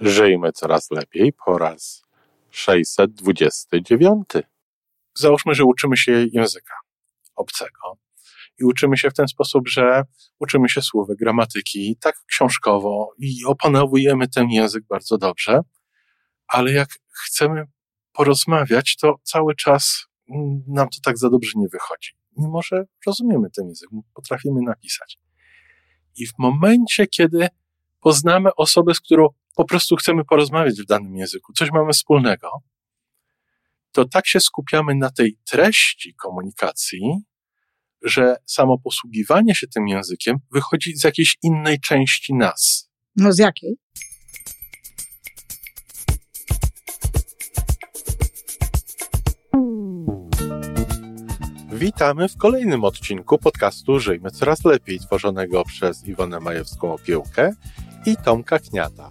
Żyjmy coraz lepiej po raz 629. Załóżmy, że uczymy się języka obcego i uczymy się w ten sposób, że uczymy się słówek, gramatyki, tak książkowo i opanowujemy ten język bardzo dobrze, ale jak chcemy porozmawiać, to cały czas nam to tak za dobrze nie wychodzi. Mimo, że rozumiemy ten język, potrafimy napisać. I w momencie, kiedy poznamy osobę, z którą po prostu chcemy porozmawiać w danym języku, coś mamy wspólnego, to tak się skupiamy na tej treści komunikacji, że samo posługiwanie się tym językiem wychodzi z jakiejś innej części nas. No z jakiej? Witamy w kolejnym odcinku podcastu Żyjmy Coraz Lepiej, tworzonego przez Iwonę Majewską Opiełkę i Tomka Kniata.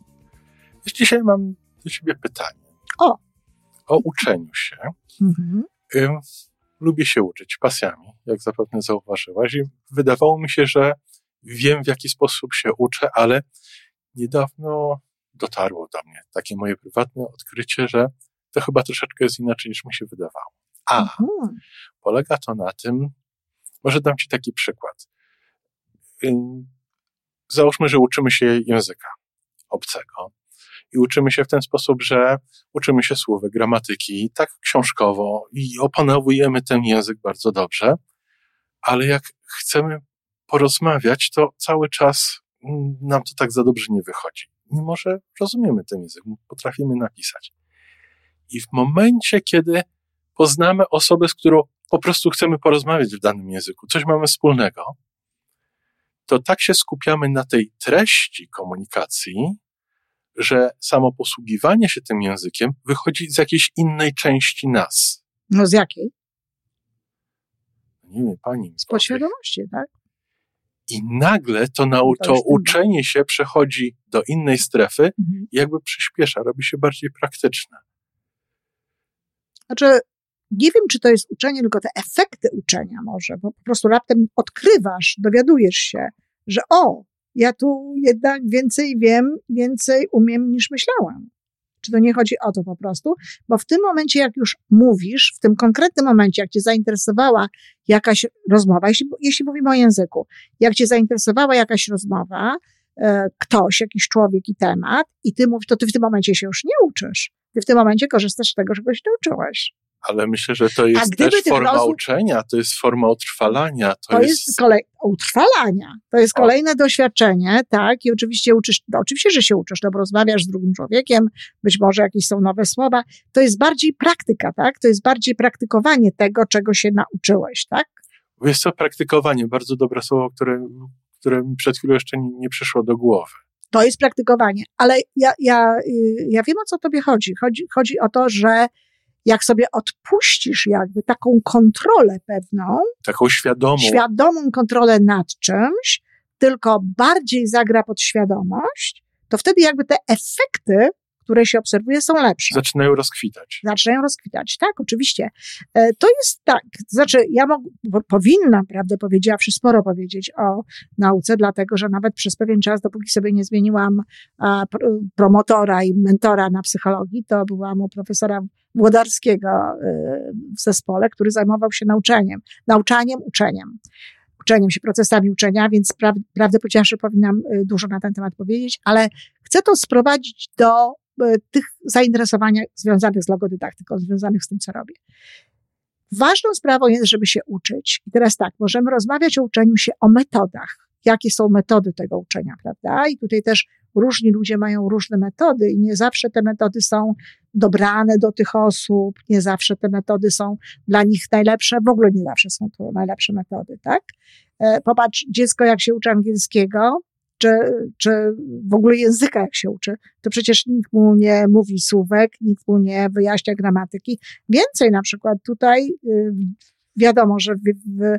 Dzisiaj mam do Ciebie pytanie. O. O uczeniu się. Mhm. lubię się uczyć pasjami, jak zapewne zauważyłaś. I wydawało mi się, że wiem, w jaki sposób się uczę, ale niedawno dotarło do mnie takie moje prywatne odkrycie, że to chyba troszeczkę jest inaczej, niż mi się wydawało. A mhm. polega to na tym, może dam Ci taki przykład. Załóżmy, że uczymy się języka obcego i uczymy się w ten sposób, że uczymy się słówek, gramatyki, tak książkowo i opanowujemy ten język bardzo dobrze, ale jak chcemy porozmawiać, to cały czas nam to tak za dobrze nie wychodzi. Mimo, że rozumiemy ten język, potrafimy napisać. I w momencie, kiedy poznamy osobę, z którą po prostu chcemy porozmawiać w danym języku, coś mamy wspólnego, to tak się skupiamy na tej treści komunikacji, że samo posługiwanie się tym językiem wychodzi z jakiejś innej części nas. No z jakiej? Nie wiem, pani. Z podświadomości, tak? I nagle to, nau- to uczenie się przechodzi do innej strefy mhm. i jakby przyspiesza, robi się bardziej praktyczne. Znaczy, nie wiem, czy to jest uczenie, tylko te efekty uczenia może, bo po prostu raptem odkrywasz, dowiadujesz się, że o, ja tu jednak więcej wiem, więcej umiem niż myślałam. Czy to nie chodzi o to po prostu? Bo w tym momencie, jak już mówisz, w tym konkretnym momencie, jak cię zainteresowała jakaś rozmowa, jeśli, jeśli mówimy o języku, jak cię zainteresowała jakaś rozmowa, e, ktoś, jakiś człowiek i temat, i ty mówisz, to ty w tym momencie się już nie uczysz. Ty w tym momencie korzystasz z tego, czego się nauczyłeś ale myślę, że to jest też forma rozum... uczenia, to jest forma utrwalania. To, to jest, jest kolej... utrwalania. To jest kolejne o. doświadczenie, tak? I oczywiście uczysz, no, oczywiście, że się uczysz, no bo rozmawiasz z drugim człowiekiem, być może jakieś są nowe słowa. To jest bardziej praktyka, tak? To jest bardziej praktykowanie tego, czego się nauczyłeś, tak? Wiesz co, praktykowanie, bardzo dobre słowo, które, które mi przed chwilą jeszcze nie, nie przyszło do głowy. To jest praktykowanie, ale ja, ja, y, ja wiem o co tobie chodzi. Chodzi, chodzi o to, że jak sobie odpuścisz jakby taką kontrolę pewną, taką świadomą, świadomą kontrolę nad czymś, tylko bardziej zagra podświadomość, to wtedy jakby te efekty które się obserwuje, są lepsze. Zaczynają rozkwitać. Zaczynają rozkwitać, tak, oczywiście. E, to jest tak, znaczy ja mog, powinnam, prawdę powiedziawszy, sporo powiedzieć o nauce, dlatego, że nawet przez pewien czas, dopóki sobie nie zmieniłam promotora i mentora na psychologii, to byłam u profesora Włodarskiego e, w zespole, który zajmował się nauczeniem, nauczaniem, uczeniem uczeniem się, procesami uczenia, więc pra, prawdę powiedziawszy powinnam e, dużo na ten temat powiedzieć, ale chcę to sprowadzić do E, tych zainteresowań związanych z logodydaktyką, związanych z tym, co robię. Ważną sprawą jest, żeby się uczyć. I teraz tak, możemy rozmawiać o uczeniu się, o metodach. Jakie są metody tego uczenia, prawda? I tutaj też różni ludzie mają różne metody i nie zawsze te metody są dobrane do tych osób, nie zawsze te metody są dla nich najlepsze, w ogóle nie zawsze są to najlepsze metody, tak? E, popatrz, dziecko jak się uczy angielskiego, czy, czy w ogóle języka jak się uczy, to przecież nikt mu nie mówi słówek, nikt mu nie wyjaśnia gramatyki. Więcej na przykład tutaj y, wiadomo, że w, w,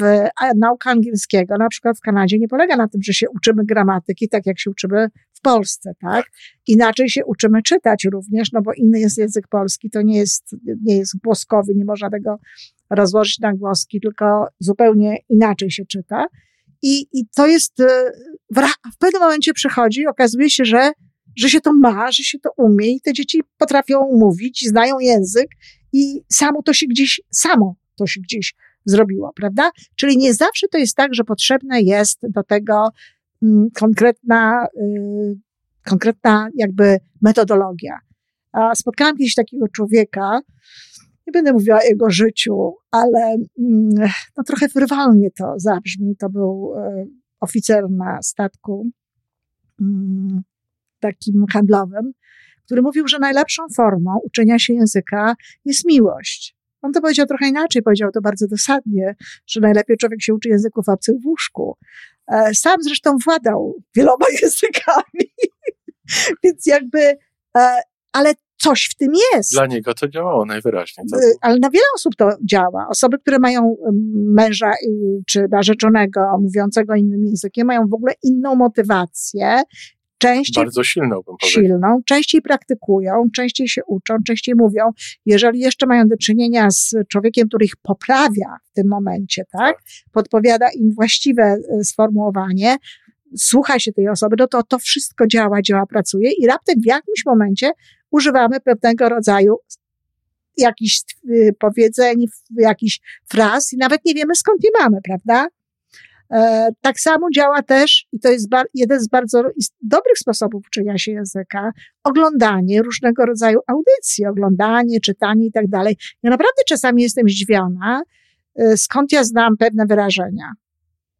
w, nauka angielskiego, na przykład w Kanadzie, nie polega na tym, że się uczymy gramatyki, tak jak się uczymy w Polsce, tak? Inaczej się uczymy czytać również, no bo inny jest język polski, to nie jest, nie jest głoskowy, nie można tego rozłożyć na głoski, tylko zupełnie inaczej się czyta. I, i to jest, w, w pewnym momencie przychodzi, okazuje się, że, że się to ma, że się to umie i te dzieci potrafią mówić, znają język i samo to się gdzieś, samo to się gdzieś zrobiło, prawda? Czyli nie zawsze to jest tak, że potrzebna jest do tego mm, konkretna, y, konkretna jakby metodologia. Spotkałam kiedyś takiego człowieka, nie będę mówiła o jego życiu, ale mm, no, trochę wyrwalnie to zabrzmi. To był y, oficer na statku mm, takim handlowym, który mówił, że najlepszą formą uczenia się języka jest miłość. On to powiedział trochę inaczej, powiedział to bardzo dosadnie, że najlepiej człowiek się uczy języków obcych w łóżku. E, sam zresztą władał wieloma językami, więc jakby, e, ale coś w tym jest. Dla niego to działało najwyraźniej. To... E, ale na wiele osób to działa. Osoby, które mają męża czy narzeczonego mówiącego innym językiem, mają w ogóle inną motywację częściej. Bardzo silną, bym powiedział. Silną, częściej praktykują, częściej się uczą, częściej mówią. Jeżeli jeszcze mają do czynienia z człowiekiem, który ich poprawia w tym momencie, tak? tak. Podpowiada im właściwe e, sformułowanie, słucha się tej osoby, no to to wszystko działa, działa, pracuje i raptem w jakimś momencie używamy pewnego rodzaju jakichś e, powiedzeń, jakichś fraz i nawet nie wiemy skąd je mamy, prawda? E, tak samo działa też, i to jest jeden z bardzo dobrych sposobów uczenia się języka, oglądanie różnego rodzaju audycji, oglądanie, czytanie i tak dalej. Ja naprawdę czasami jestem zdziwiona, e, skąd ja znam pewne wyrażenia.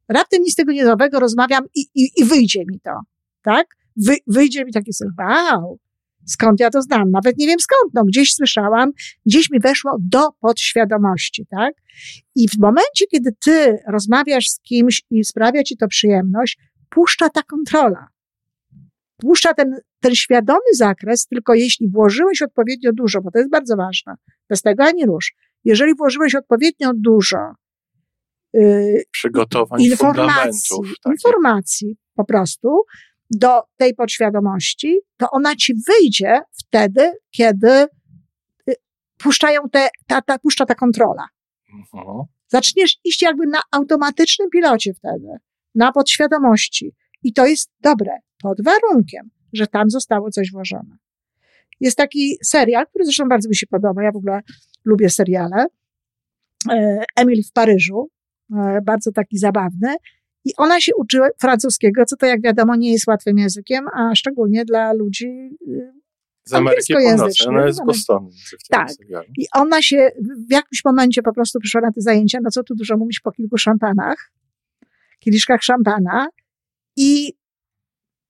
Raptem nic tego niezowego rozmawiam i, i, i wyjdzie mi to, tak? Wy, wyjdzie mi takie wow, Skąd ja to znam? Nawet nie wiem skąd. No, gdzieś słyszałam, gdzieś mi weszło do podświadomości, tak? I w momencie, kiedy ty rozmawiasz z kimś i sprawia ci to przyjemność, puszcza ta kontrola. Puszcza ten, ten świadomy zakres, tylko jeśli włożyłeś odpowiednio dużo, bo to jest bardzo ważne, bez tego ani rusz. Jeżeli włożyłeś odpowiednio dużo yy, przygotowań, informacji, informacji po prostu, do tej podświadomości, to ona ci wyjdzie wtedy, kiedy y, puszczają te, ta, ta, puszcza ta kontrola. Mhm. Zaczniesz iść jakby na automatycznym pilocie wtedy, na podświadomości. I to jest dobre, pod warunkiem, że tam zostało coś włożone. Jest taki serial, który zresztą bardzo mi się podoba. Ja w ogóle lubię seriale. E, Emil w Paryżu. E, bardzo taki zabawny. I ona się uczyła francuskiego, co to jak wiadomo nie jest łatwym językiem, a szczególnie dla ludzi y, z Ameryki Północnej, ona jest z Bostonu. Tak. I ona się w jakimś momencie po prostu przyszła na te zajęcia, no co tu dużo mówić, po kilku szampanach, kieliszkach szampana i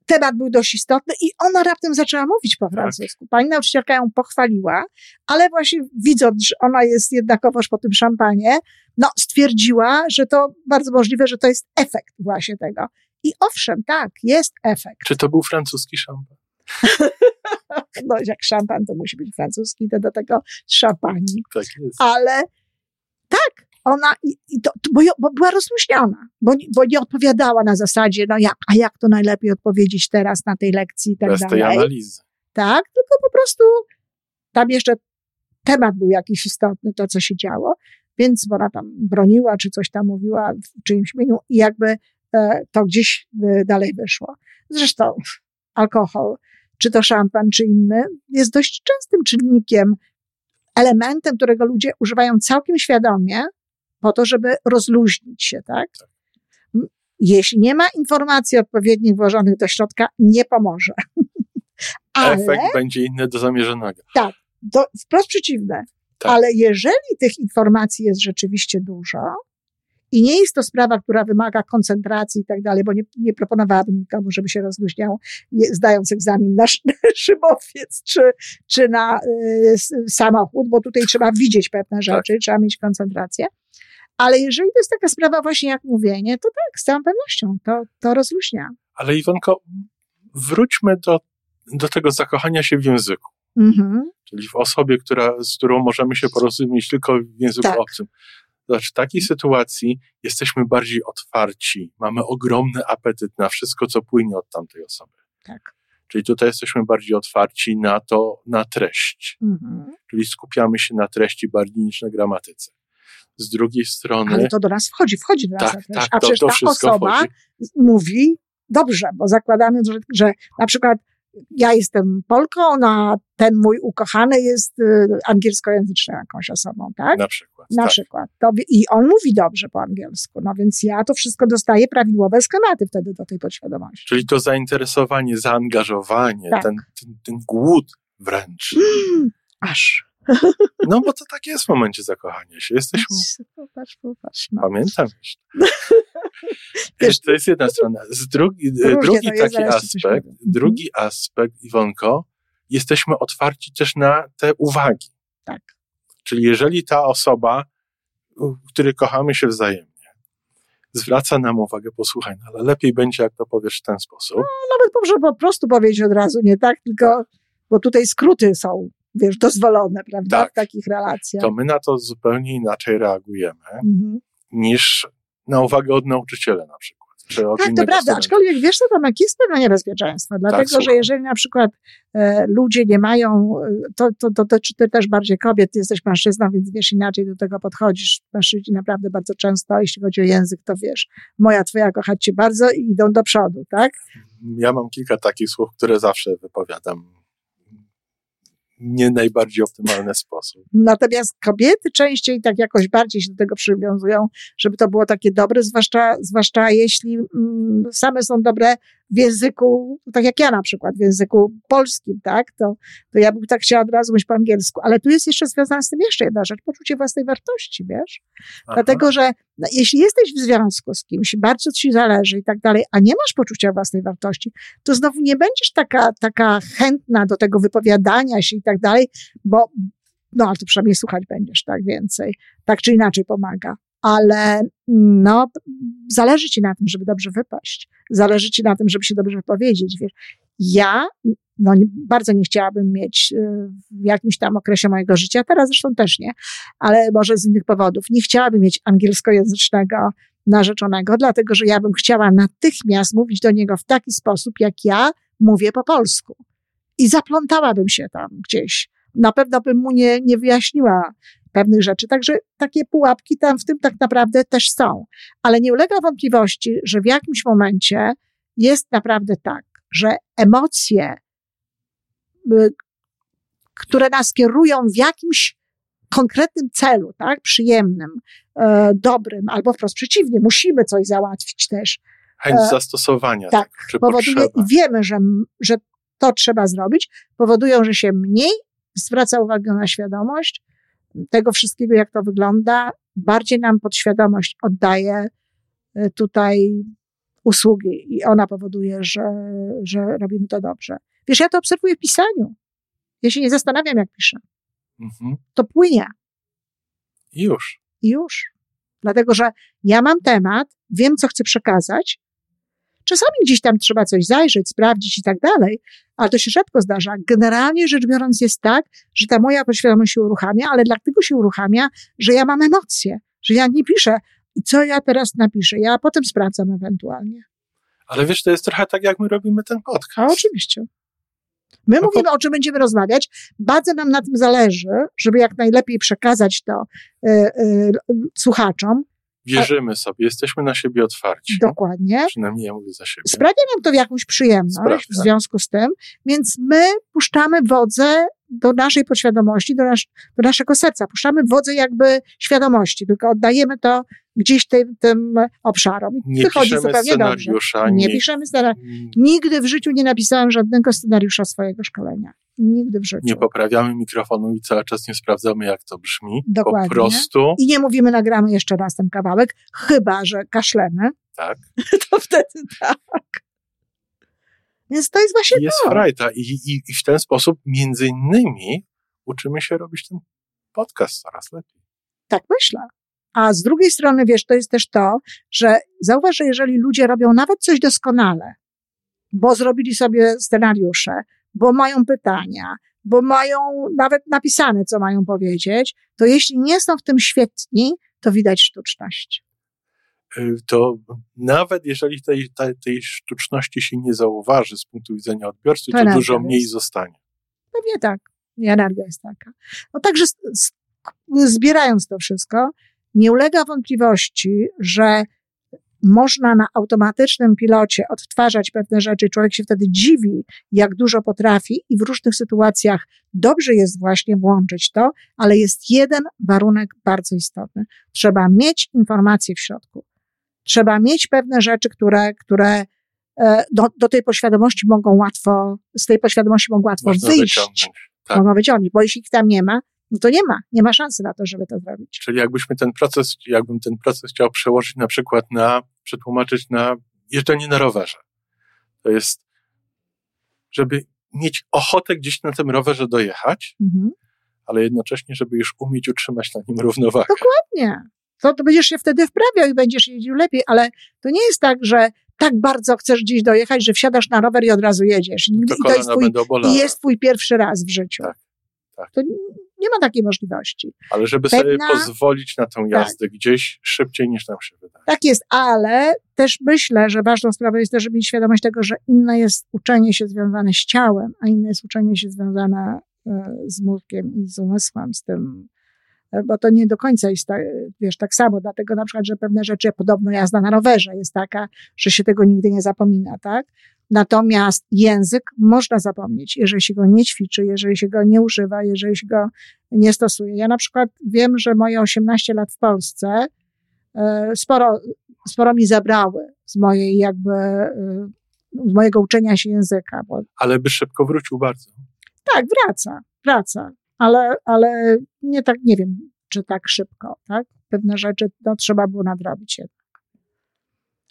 temat był dość istotny i ona raptem zaczęła mówić po tak. francusku. Pani nauczycielka ją pochwaliła, ale właśnie widząc, że ona jest jednakowoż po tym szampanie, no stwierdziła, że to bardzo możliwe, że to jest efekt właśnie tego. I owszem, tak, jest efekt. Czy to był francuski szampan? no jak szampan to musi być francuski, to do tego szampani. Tak jest. Ale tak, ona, i, i to, bo, bo, była rozluźniona, bo, bo nie odpowiadała na zasadzie, no jak, a jak to najlepiej odpowiedzieć teraz na tej lekcji i tak Bez dalej. tej analizy. Tak, tylko po prostu tam jeszcze temat był jakiś istotny, to co się działo, więc ona tam broniła, czy coś tam mówiła w czyimś imieniu i jakby e, to gdzieś e, dalej wyszło. Zresztą alkohol, czy to szampan, czy inny, jest dość częstym czynnikiem, elementem, którego ludzie używają całkiem świadomie, po to, żeby rozluźnić się, tak? tak. Jeśli nie ma informacji odpowiednich włożonych do środka, nie pomoże. Ale, Efekt będzie inny do zamierzonego. Tak, to wprost przeciwne. Tak. Ale jeżeli tych informacji jest rzeczywiście dużo, i nie jest to sprawa, która wymaga koncentracji i tak dalej, bo nie, nie proponowałabym nikomu, żeby się rozluźniał, zdając egzamin na, szybowiec czy, czy na y, samochód, bo tutaj trzeba widzieć pewne tak. rzeczy, tak. trzeba mieć koncentrację. Ale jeżeli to jest taka sprawa właśnie jak mówienie, to tak, z całą pewnością to, to rozluźnia. Ale Iwonko, wróćmy do, do tego zakochania się w języku. Mhm. Czyli w osobie, która, z którą możemy się porozumieć tylko w języku Tak. obcym. Znaczy, w takiej sytuacji jesteśmy bardziej otwarci, mamy ogromny apetyt na wszystko, co płynie od tamtej osoby. Tak. Czyli tutaj jesteśmy bardziej otwarci na to, na treść. Mhm. Czyli skupiamy się na treści bardziej niż na gramatyce. Z drugiej strony. Ale to do nas wchodzi, wchodzi do nas. tak, tak, A to, przecież to ta osoba wchodzi. mówi dobrze, bo zakładamy, że, że na przykład ja jestem Polką, a ten mój ukochany jest y, angielskojęzyczną jakąś osobą, tak? Na przykład. Na tak. przykład. To, I on mówi dobrze po angielsku, no więc ja to wszystko dostaję prawidłowe schematy wtedy do tej podświadomości. Czyli to zainteresowanie, zaangażowanie, Tak. ten, ten, ten głód wręcz. Mm, aż. No bo to tak jest w momencie zakochania się. Jesteśmy Popatrz, popatrz. No. Pamiętam. Wiesz, to jest jedna strona. Z drugi, Różnie drugi to jest, taki aspekt, powiem. drugi aspekt, Iwonko, jesteśmy otwarci też na te uwagi. Tak. Czyli jeżeli ta osoba, której kochamy się wzajemnie, zwraca nam uwagę, posłuchaj, no ale lepiej będzie, jak to powiesz w ten sposób. Nawet może po prostu powiedzieć od razu, nie tak, tylko, bo tutaj skróty są, wiesz, dozwolone, prawda, Tak. w takich relacjach. To my na to zupełnie inaczej reagujemy Mhm. niż na uwagę od nauczyciela na przykład. Czy Tak, to prawda, aczkolwiek wiesz, co tam jest pewne niebezpieczeństwo, dlatego, że słucham. jeżeli na przykład e, ludzie nie mają, e, to, to, to dotyczy też bardziej kobiet, ty jesteś mężczyzną, więc wiesz, inaczej do tego podchodzisz. Mężczyźni naprawdę bardzo często, jeśli chodzi o język, to wiesz, moja, twoja kochać cię bardzo i idą do przodu, tak? Ja mam kilka takich słów, które zawsze wypowiadam nie najbardziej optymalny sposób. Natomiast kobiety częściej tak jakoś bardziej się do tego przywiązują, żeby to było takie dobre, zwłaszcza, zwłaszcza jeśli mm, same są dobre w języku, tak jak ja na przykład, w języku polskim, tak, to, to ja bym tak chciała od razu mówić po angielsku. Ale tu jest jeszcze związana z tym jeszcze jedna rzecz, poczucie własnej wartości, wiesz? Aha. Dlatego, że no, jeśli jesteś w związku z kimś, bardzo ci zależy i tak dalej, a nie masz poczucia własnej wartości, to znowu nie będziesz taka, taka chętna do tego wypowiadania się i tak dalej, bo no, ale to przynajmniej słuchać będziesz, tak, więcej. Tak czy inaczej pomaga. Ale no, zależy ci na tym, żeby dobrze wypaść. Zależy ci na tym, żeby się dobrze wypowiedzieć, wiesz. Ja, no, bardzo nie chciałabym mieć y, w jakimś tam okresie mojego życia, teraz zresztą też nie, ale może z innych powodów. Nie chciałabym mieć angielskojęzycznego narzeczonego, dlatego że ja bym chciała natychmiast mówić do niego w taki sposób, jak ja mówię po polsku. I zaplątałabym się tam gdzieś. Na pewno bym mu nie, nie wyjaśniła pewnych rzeczy. Także takie pułapki tam w tym tak naprawdę też są. Ale nie ulega wątpliwości, że w jakimś momencie jest naprawdę tak, że emocje, y, które nas kierują w jakimś konkretnym celu, tak, przyjemnym, e, dobrym, albo wprost przeciwnie, musimy coś załatwić też, Chęć e, zastosowania tak, czy powoduje, potrzeba. i wiemy, że, że to trzeba zrobić, powodują, że się mniej zwraca uwagę na świadomość tego wszystkiego, jak to wygląda, bardziej nam podświadomość oddaje e, tutaj usługi i ona powoduje, że, że robimy to dobrze. Wiesz, ja to obserwuję w pisaniu. Ja się nie zastanawiam, jak piszę. Mhm. To płynie I już. i już. Dlatego, że ja mam temat, wiem, co chcę przekazać. Czasami gdzieś tam trzeba coś zajrzeć, sprawdzić i tak dalej, ale to się rzadko zdarza. Generalnie rzecz biorąc jest tak, że ta moja podświadomość się uruchamia, ale dlatego się uruchamia, że ja mam emocje, że ja nie piszę. I co ja teraz napiszę? Ja potem sprawdzam ewentualnie. Ale wiesz, to jest trochę tak, jak my robimy ten A podcast. oczywiście. My No mówimy, o czym będziemy rozmawiać. Bardzo nam na tym zależy, żeby jak najlepiej przekazać to y, y, słuchaczom. Wierzymy sobie, jesteśmy na siebie otwarci. Dokładnie. Przynajmniej ja mówię za siebie. Sprawia nam to jakąś przyjemność Sprawia. w związku z tym, więc my puszczamy wodze do naszej podświadomości, do, do naszego serca. Puszczamy wodze jakby świadomości, tylko oddajemy to gdzieś tym, tym obszarom. Nie wychodzi piszemy zupełnie dobrze. Nie nie, piszemy scenariusza. Mm, Nigdy w życiu nie napisałem żadnego scenariusza swojego szkolenia. Nigdy w życiu. nie poprawiamy mikrofonu i cały czas nie sprawdzamy, jak to brzmi. Dokładnie. Po prostu, I nie mówimy, nagramy jeszcze raz ten kawałek, chyba, że kaszlemy, tak, to wtedy tak. Więc to jest właśnie jest to. frajda. I, i, I w ten sposób, między innymi, uczymy się robić ten podcast coraz lepiej. Tak myślę. A z drugiej strony, wiesz, to jest też to, że zauważ, że jeżeli ludzie robią nawet coś doskonale, bo zrobili sobie scenariusze, bo mają pytania, bo mają nawet napisane, co mają powiedzieć, to jeśli nie są w tym świetni, to widać sztuczność. Y, to nawet jeżeli tej, tej, tej sztuczności się nie zauważy z punktu widzenia odbiorcy, to, to dużo mniej jest. zostanie. Pewnie tak. Energia jest taka. No także zbierając to wszystko, nie ulega wątpliwości, że można na automatycznym pilocie odtwarzać pewne rzeczy, człowiek się wtedy dziwi, jak dużo potrafi i w różnych sytuacjach dobrze jest właśnie włączyć to, ale jest jeden warunek bardzo istotny. Trzeba mieć informacje w środku. Trzeba mieć pewne rzeczy, które, które e, do, do tej poświadomości mogą łatwo, z tej poświadomości mogą łatwo Można wyjść. Wyciągnąć. Tak. Mogą wyciągnąć, bo jeśli ich tam nie ma, no to nie ma, nie ma szansy na to, żeby to zrobić. Czyli jakbyśmy ten proces, jakbym ten proces chciał przełożyć na przykład na, przetłumaczyć na jeżdżenie na rowerze. To jest, żeby mieć ochotę gdzieś na tym rowerze dojechać, mhm. ale jednocześnie, żeby już umieć utrzymać na nim równowagę. Dokładnie. To, to będziesz się wtedy wprawiał i będziesz jeździł lepiej, ale to nie jest tak, że tak bardzo chcesz gdzieś dojechać, że wsiadasz na rower i od razu jedziesz. I to, I to jest, twój, i jest twój pierwszy raz w życiu. Tak, tak. To nie ma takiej możliwości. Ale żeby Pewna... sobie pozwolić na tę jazdę tak. gdzieś szybciej niż nam się wydaje. Tak jest, ale też myślę, że ważną sprawą jest też, żeby mieć świadomość tego, że inne jest uczenie się związane z ciałem, a inne jest uczenie się związane e, z mózgiem i z umysłem, z tym, e, bo to nie do końca jest tak, wiesz, tak samo, dlatego na przykład, że pewne rzeczy, podobno jazda na rowerze jest taka, że się tego nigdy nie zapomina, tak? Natomiast język można zapomnieć, jeżeli się go nie ćwiczy, jeżeli się go nie używa, jeżeli się go nie stosuje. Ja na przykład wiem, że moje 18 lat w Polsce e, sporo, sporo mi zabrały z mojej jakby, e, z mojego uczenia się języka. Bo... Ale by szybko wrócił bardzo. Tak, wraca, wraca, ale, ale nie tak, nie wiem, czy tak szybko, tak? Pewne rzeczy no, trzeba było nadrobić jednak.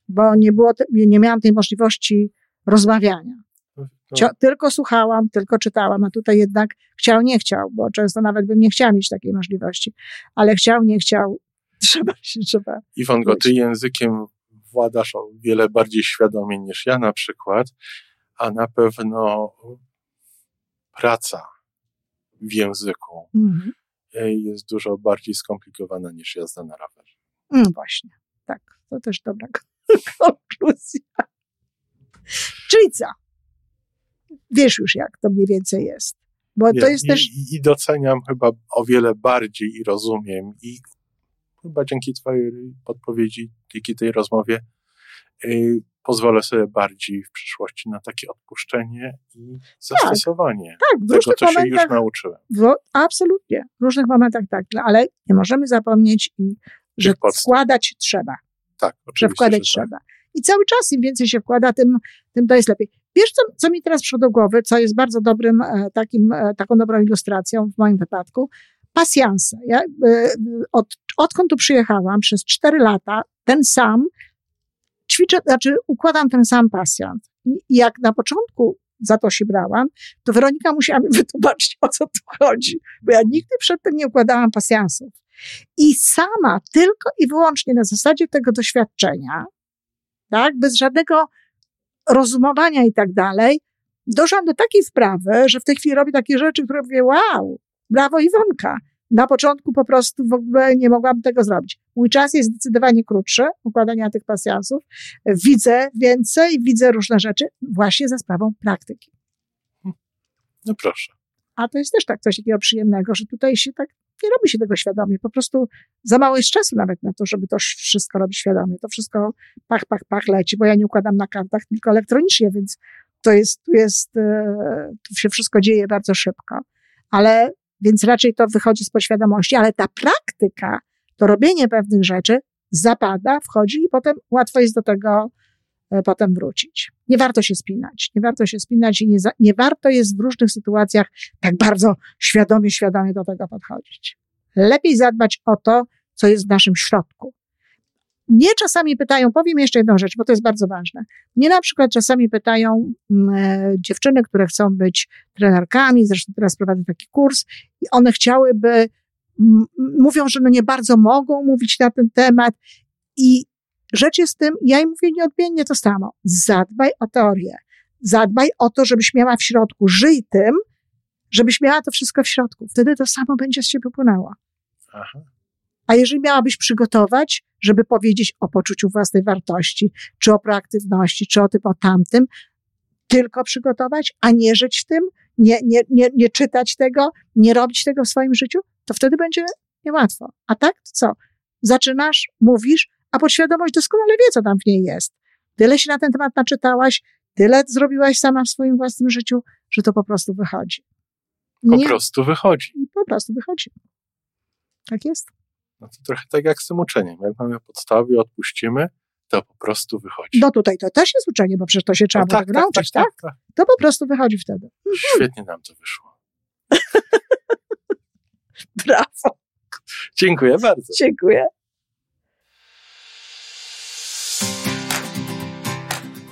Bo nie było, nie miałam tej możliwości rozmawiania. No. Tylko słuchałam, tylko czytałam, a tutaj jednak chciał, nie chciał, bo często nawet bym nie chciała mieć takiej możliwości, ale chciał, nie chciał, trzeba się, trzeba. Iwanko, ty językiem władasz o wiele bardziej świadomie niż ja na przykład, a na pewno praca w języku mhm. jest dużo bardziej skomplikowana niż jazda na rowerze. No właśnie, tak, to też dobra konkluzja. Co? Wiesz już, jak to mniej więcej jest. Bo to jest i, też. I doceniam chyba o wiele bardziej i rozumiem. I chyba dzięki Twojej podpowiedzi, dzięki tej rozmowie, yy, pozwolę sobie bardziej w przyszłości na takie odpuszczenie i zastosowanie tak, tak, tego, co się już nauczyłem. W, absolutnie. W różnych momentach tak, ale nie możemy zapomnieć, że wkładać trzeba. Tak, oczywiście. Że wkładać że tak. I cały czas im więcej się wkłada, tym, tym to jest lepiej. Wiesz, co, co mi teraz przyszło do głowy, co jest bardzo dobrym, e, takim, e, taką dobrą ilustracją w moim wypadku? Pasjanse. Ja, e, od, odkąd tu przyjechałam, przez cztery lata, ten sam, ćwiczę, znaczy układam ten sam pasjant. I jak na początku za to się brałam, to Weronika musiała mi wytłumaczyć, o co tu chodzi, bo ja nigdy przedtem nie układałam pasjansów. I sama, tylko i wyłącznie na zasadzie tego doświadczenia, tak, bez żadnego rozumowania i tak dalej, doszłam do takiej wprawy, że w tej chwili robię takie rzeczy, które mówię, wow, brawo Iwonka. Na początku po prostu w ogóle nie mogłam tego zrobić. Mój czas jest zdecydowanie krótszy układania tych pasjansów. Widzę więcej, widzę różne rzeczy właśnie za sprawą praktyki. No proszę. A to jest też tak coś takiego przyjemnego, że tutaj się tak nie robi się tego świadomie. Po prostu za mało jest czasu nawet na to, żeby to wszystko robić świadomie. To wszystko pach, pach, pach leci, bo ja nie układam na kartach, tylko elektronicznie, więc to jest, tu jest, e, tu się wszystko dzieje bardzo szybko. Ale, więc raczej to wychodzi z podświadomości, ale ta praktyka, to robienie pewnych rzeczy zapada, wchodzi i potem łatwo jest do tego E, potem wrócić. Nie warto się spinać. Nie warto się spinać i nie, za, nie warto jest w różnych sytuacjach tak bardzo świadomie, świadomie do tego podchodzić. Lepiej zadbać o to, co jest w naszym środku. Mnie czasami pytają, powiem jeszcze jedną rzecz, bo to jest bardzo ważne. Mnie na przykład czasami pytają mm, e, dziewczyny, które chcą być trenerkami, zresztą teraz prowadzę taki kurs, i one chciałyby, m, mówią, że no nie bardzo mogą mówić na ten temat i Rzecz jest w tym, ja im mówię nieodmiennie to samo. Zadbaj o teorię. zadbaj o to, żebyś miała w środku, żyj tym, żebyś miała to wszystko w środku. Wtedy to samo będzie z ciebie płynęło. Aha. A jeżeli miałabyś przygotować, żeby powiedzieć o poczuciu własnej wartości, czy o proaktywności, czy o tym, o tamtym, tylko przygotować, a nie żyć w tym, nie, nie, nie, nie czytać tego, nie robić tego w swoim życiu, to wtedy będzie niełatwo. A tak, to co? Zaczynasz, mówisz, a podświadomość doskonale wie, co tam w niej jest. Tyle się na ten temat naczytałaś, tyle zrobiłaś sama w swoim własnym życiu, że to po prostu wychodzi. Po prostu wychodzi. I po prostu wychodzi. Tak jest. No to trochę tak jak z tym uczeniem. Jak mamy podstawy odpuścimy, to po prostu wychodzi. No tutaj to też jest uczenie, bo przecież to się trzeba no tak, tak, nauczyć, tak, tak, tak, tak. To po prostu wychodzi wtedy. Świetnie nam to wyszło. Brawo. Dziękuję bardzo. Dziękuję.